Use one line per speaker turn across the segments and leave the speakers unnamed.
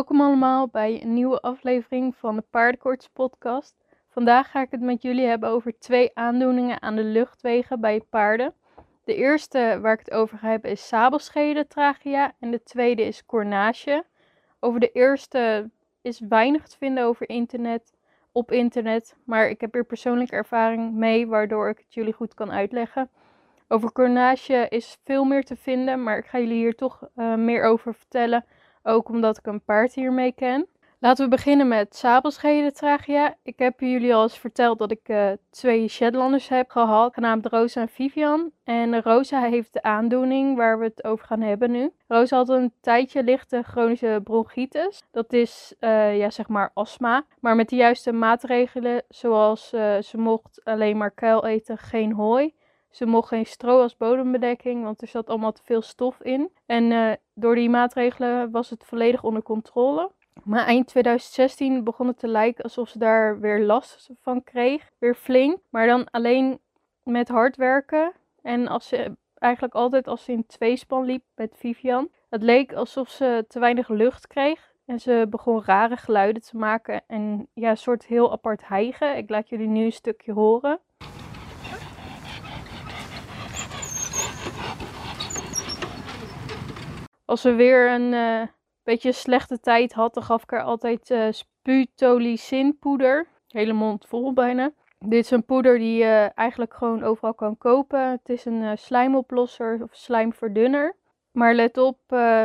Welkom allemaal bij een nieuwe aflevering van de Paardenkoorts podcast. Vandaag ga ik het met jullie hebben over twee aandoeningen aan de luchtwegen bij paarden. De eerste waar ik het over ga hebben is sabelschedentragia en de tweede is cornage. Over de eerste is weinig te vinden over internet, op internet, maar ik heb hier persoonlijke ervaring mee waardoor ik het jullie goed kan uitleggen. Over cornage is veel meer te vinden, maar ik ga jullie hier toch uh, meer over vertellen ook omdat ik een paard hiermee ken. Laten we beginnen met sabelschedentragia. Ik heb jullie al eens verteld dat ik uh, twee Shetlanders heb gehad, genaamd Rosa en Vivian. En Rosa heeft de aandoening waar we het over gaan hebben nu. Rosa had een tijdje lichte chronische bronchitis. Dat is uh, ja, zeg maar astma. Maar met de juiste maatregelen, zoals ze mocht alleen maar kuil eten, geen hooi. Ze mocht geen stro als bodembedekking, want er zat allemaal te veel stof in. En uh, door die maatregelen was het volledig onder controle. Maar eind 2016 begon het te lijken alsof ze daar weer last van kreeg. Weer flink, maar dan alleen met hard werken. En als ze eigenlijk altijd als ze in tweespan liep met Vivian. Het leek alsof ze te weinig lucht kreeg. En ze begon rare geluiden te maken en ja, een soort heel apart hijgen. Ik laat jullie nu een stukje horen. Als ze weer een uh, beetje slechte tijd had, dan gaf ik haar altijd uh, sputolycinpoeder. Hele mond vol bijna. Dit is een poeder die je eigenlijk gewoon overal kan kopen. Het is een uh, slijmoplosser of slijmverdunner. Maar let op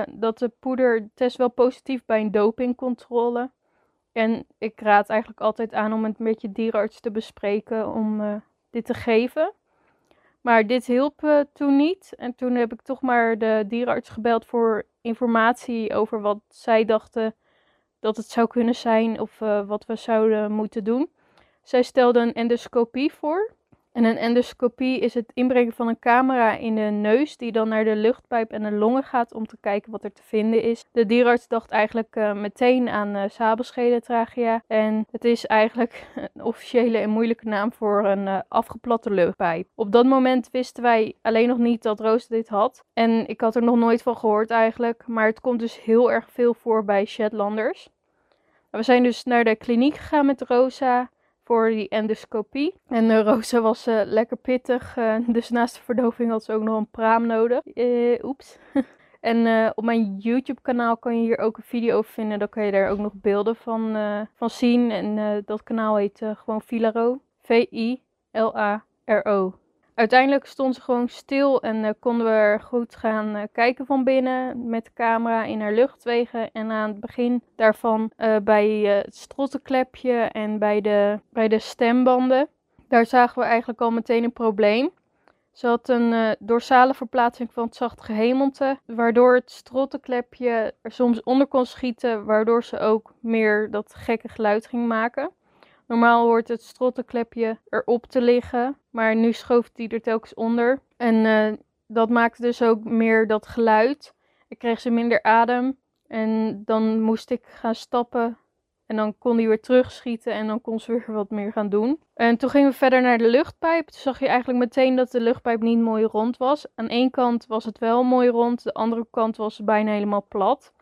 dat de poeder test wel positief bij een dopingcontrole. En ik raad eigenlijk altijd aan om het met je dierenarts te bespreken om dit te geven. Maar dit hielp uh, toen niet. En toen heb ik toch maar de dierenarts gebeld voor informatie over wat zij dachten dat het zou kunnen zijn of uh, wat we zouden moeten doen. Zij stelde een endoscopie voor. En een endoscopie is het inbrengen van een camera in de neus, die dan naar de luchtpijp en de longen gaat om te kijken wat er te vinden is. De dierarts dacht eigenlijk uh, meteen aan uh. En het is eigenlijk een officiële en moeilijke naam voor een uh, afgeplatte luchtpijp. Op dat moment wisten wij alleen nog niet dat Roos dit had. En ik had er nog nooit van gehoord eigenlijk. Maar het komt dus heel erg veel voor bij Shetlanders. We zijn dus naar de kliniek gegaan met Rosa voor die endoscopie. En uh, Rosa was uh, lekker pittig, uh, dus naast de verdoving had ze ook nog een praam nodig. oeps. en op mijn YouTube kanaal kan je hier ook een video over vinden. Dan kan je daar ook nog beelden van, van zien. En dat kanaal heet gewoon Filaro. V-I-L-A-R-O. Uiteindelijk stond ze gewoon stil en uh, konden we er goed gaan uh, kijken van binnen met de camera in haar luchtwegen. En aan het begin daarvan uh, bij het strottenklepje en bij de, bij de stembanden. Daar zagen we eigenlijk al meteen een probleem. Ze had een dorsale verplaatsing van het zacht gehemelte, waardoor het strottenklepje er soms onder kon schieten, waardoor ze ook meer dat gekke geluid ging maken. Normaal hoort het strottenklepje erop te liggen, maar nu schoof die er telkens onder. En uh, dat maakte dus ook meer dat geluid. Ik kreeg ze minder adem en dan moest ik gaan stappen. En dan kon die weer terugschieten en dan kon ze weer wat meer gaan doen. En toen gingen we verder naar de luchtpijp. Toen zag je eigenlijk meteen dat de luchtpijp niet mooi rond was. Aan één kant was het wel mooi rond, de andere kant was bijna helemaal plat.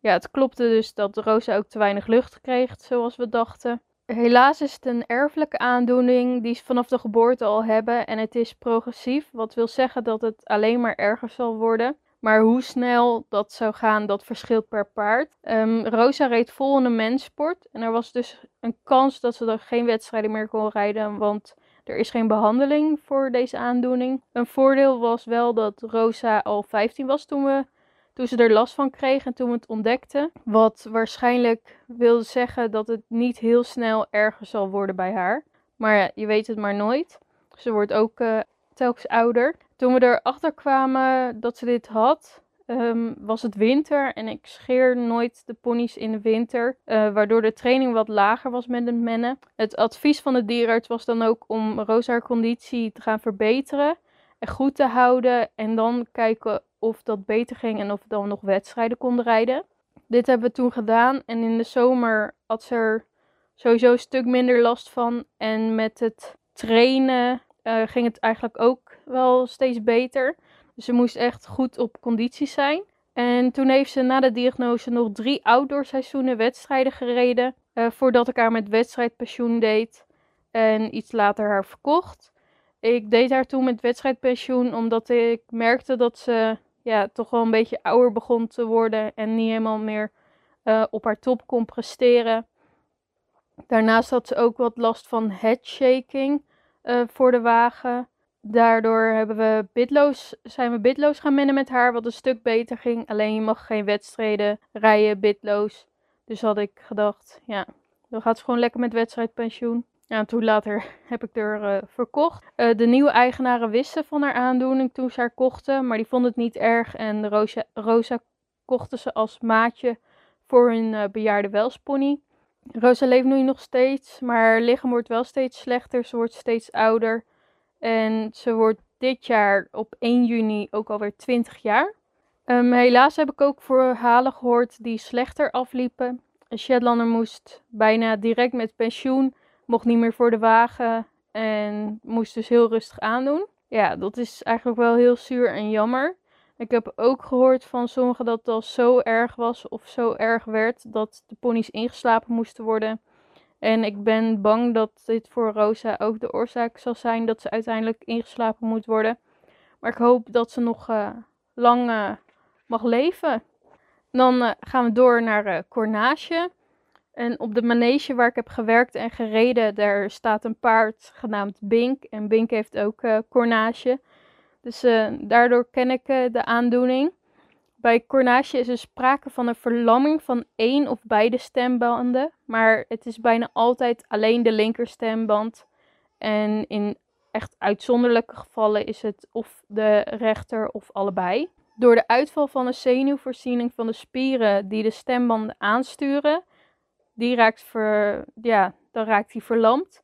Ja, het klopte dus dat Rosa ook te weinig lucht kreeg, zoals we dachten. Helaas is het een erfelijke aandoening die ze vanaf de geboorte al hebben en het is progressief, wat wil zeggen dat het alleen maar erger zal worden. Maar hoe snel dat zou gaan, dat verschilt per paard. Um, Rosa reed vol in een mensport en er was dus een kans dat ze er geen wedstrijden meer kon rijden, want er is geen behandeling voor deze aandoening. Een voordeel was wel dat Rosa al 15 was toen we toen ze er last van kreeg en toen we het ontdekten. Wat waarschijnlijk wilde zeggen dat het niet heel snel erger zal worden bij haar. Maar je weet het maar nooit. Ze wordt ook uh, telkens ouder. Toen we erachter kwamen dat ze dit had, um, was het winter. En ik scheer nooit de ponies in de winter. Uh, waardoor de training wat lager was met het mennen. Het advies van de dierenarts was dan ook om Rosa haar conditie te gaan verbeteren. En goed te houden. En dan kijken of dat beter ging en of we dan nog wedstrijden konden rijden. Dit hebben we toen gedaan en in de zomer had ze er sowieso een stuk minder last van. En met het trainen uh, ging het eigenlijk ook wel steeds beter. Dus ze moest echt goed op conditie zijn. En toen heeft ze na de diagnose nog drie outdoorseizoenen wedstrijden gereden. voordat ik haar met wedstrijdpensioen deed. En iets later haar verkocht. Ik deed haar toen met wedstrijdpensioen omdat ik merkte dat ze ja, toch wel een beetje ouder begon te worden. En niet helemaal meer op haar top kon presteren. Daarnaast had ze ook wat last van headshaking uh, voor de wagen. Daardoor hebben we bitloos, zijn we bitloos gaan mennen met haar, wat een stuk beter ging. Alleen je mag geen wedstrijden rijden bitloos. Dus had ik gedacht, ja, dan gaat ze gewoon lekker met wedstrijdpensioen. En toen later heb ik er uh, verkocht. Uh, de nieuwe eigenaren wisten van haar aandoening toen ze haar kochten, maar die vonden het niet erg. En Rosa kochten ze als maatje voor hun uh, bejaarde welspony. Rosa leeft nu nog steeds, maar haar lichaam wordt wel steeds slechter. Ze wordt steeds ouder. En ze wordt dit jaar op 1 juni ook alweer 20 jaar. Um, helaas heb ik ook verhalen gehoord die slechter afliepen. Een Shetlander moest bijna direct met pensioen, mocht niet meer voor de wagen en moest dus heel rustig aandoen. Ja, dat is eigenlijk wel heel zuur en jammer. Ik heb ook gehoord van sommigen dat het al zo erg was of zo erg werd dat de ponies ingeslapen moesten worden. En ik ben bang dat dit voor Rosa ook de oorzaak zal zijn dat ze uiteindelijk ingeslapen moet worden. Maar ik hoop dat ze nog uh, lang uh, mag leven. Dan uh, gaan we door naar Cornage. En op de manege waar ik heb gewerkt en gereden, daar staat een paard genaamd Bink. En Bink heeft ook Cornage. Dus uh, daardoor ken ik uh, de aandoening. Bij cornage is er sprake van een verlamming van één of beide stembanden, maar het is bijna altijd alleen de linkerstemband. En in echt uitzonderlijke gevallen is het of de rechter of allebei. Door de uitval van een zenuwvoorziening van de spieren die de stembanden aansturen, die raakt ver, ja, dan raakt die verlamd.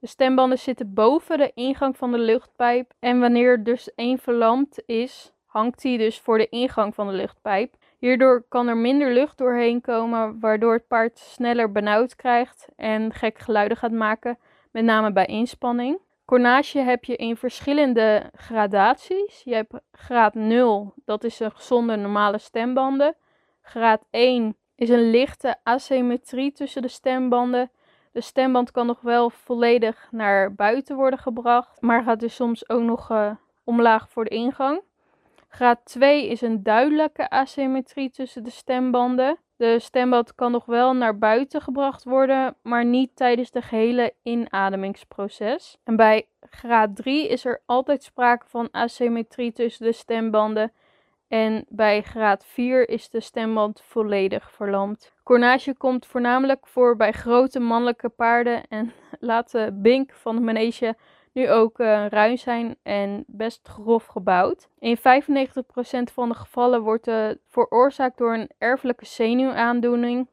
De stembanden zitten boven de ingang van de luchtpijp. En wanneer dus één verlamd is, hangt die dus voor de ingang van de luchtpijp. Hierdoor kan er minder lucht doorheen komen, waardoor het paard sneller benauwd krijgt en gek geluiden gaat maken, met name bij inspanning. Cornage heb je in verschillende gradaties. Je hebt graad 0, dat is een gezonde normale stembanden. Graad 1 is een lichte asymmetrie tussen de stembanden. De stemband kan nog wel volledig naar buiten worden gebracht, maar gaat dus soms ook nog uh, omlaag voor de ingang. Graad 2 is een duidelijke asymmetrie tussen de stembanden. De stemband kan nog wel naar buiten gebracht worden, maar niet tijdens de gehele inademingsproces. En bij graad 3 is er altijd sprake van asymmetrie tussen de stembanden en bij graad 4 is de stemband volledig verlamd. Cornage komt voornamelijk voor bij grote mannelijke paarden en laat de bink van de manege nu ook uh, ruim zijn en best grof gebouwd. In 95% van de gevallen wordt het veroorzaakt door een erfelijke zenuwaandoening.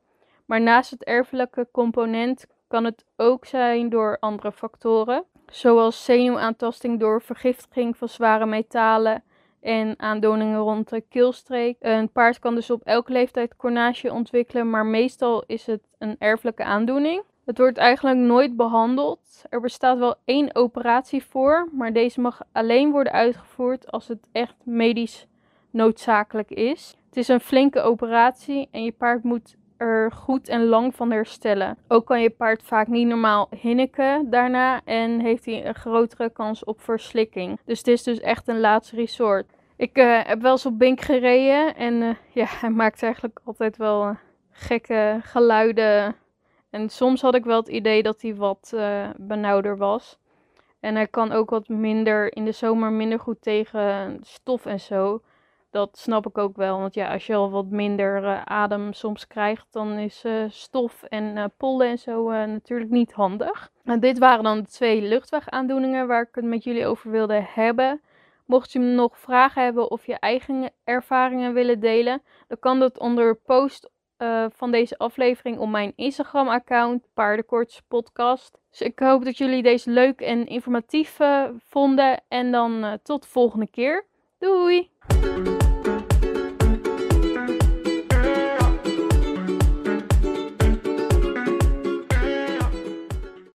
Maar naast het erfelijke component kan het ook zijn door andere factoren, zoals zenuwaantasting door vergiftiging van zware metalen en aandoeningen rond de keelstreek. Een paard kan dus op elke leeftijd cornage ontwikkelen, maar meestal is het een erfelijke aandoening. Het wordt eigenlijk nooit behandeld. Er bestaat wel één operatie voor, maar deze mag alleen worden uitgevoerd als het echt medisch noodzakelijk is. Het is een flinke operatie en je paard moet er goed en lang van herstellen. Ook kan je paard vaak niet normaal hinniken daarna en heeft hij een grotere kans op verslikking. Dus het is dus echt een laatste resort. Ik uh, heb wel eens op Bink gereden en uh, ja, hij maakt eigenlijk altijd wel uh, gekke geluiden. En soms had ik wel het idee dat hij wat benauwder was. En hij kan ook wat minder in de zomer minder goed tegen stof en zo dat snap ik ook wel. Want ja, als je al wat minder uh, adem soms krijgt, dan is uh, stof en uh, pollen en zo natuurlijk niet handig. En dit waren dan de twee luchtwegaandoeningen waar ik het met jullie over wilde hebben. Mocht je nog vragen hebben of je eigen ervaringen willen delen, dan kan dat onder post van deze aflevering op mijn Instagram-account, Paardenkorts Podcast. Dus ik hoop dat jullie deze leuk en informatief vonden. En dan tot de volgende keer. Doei!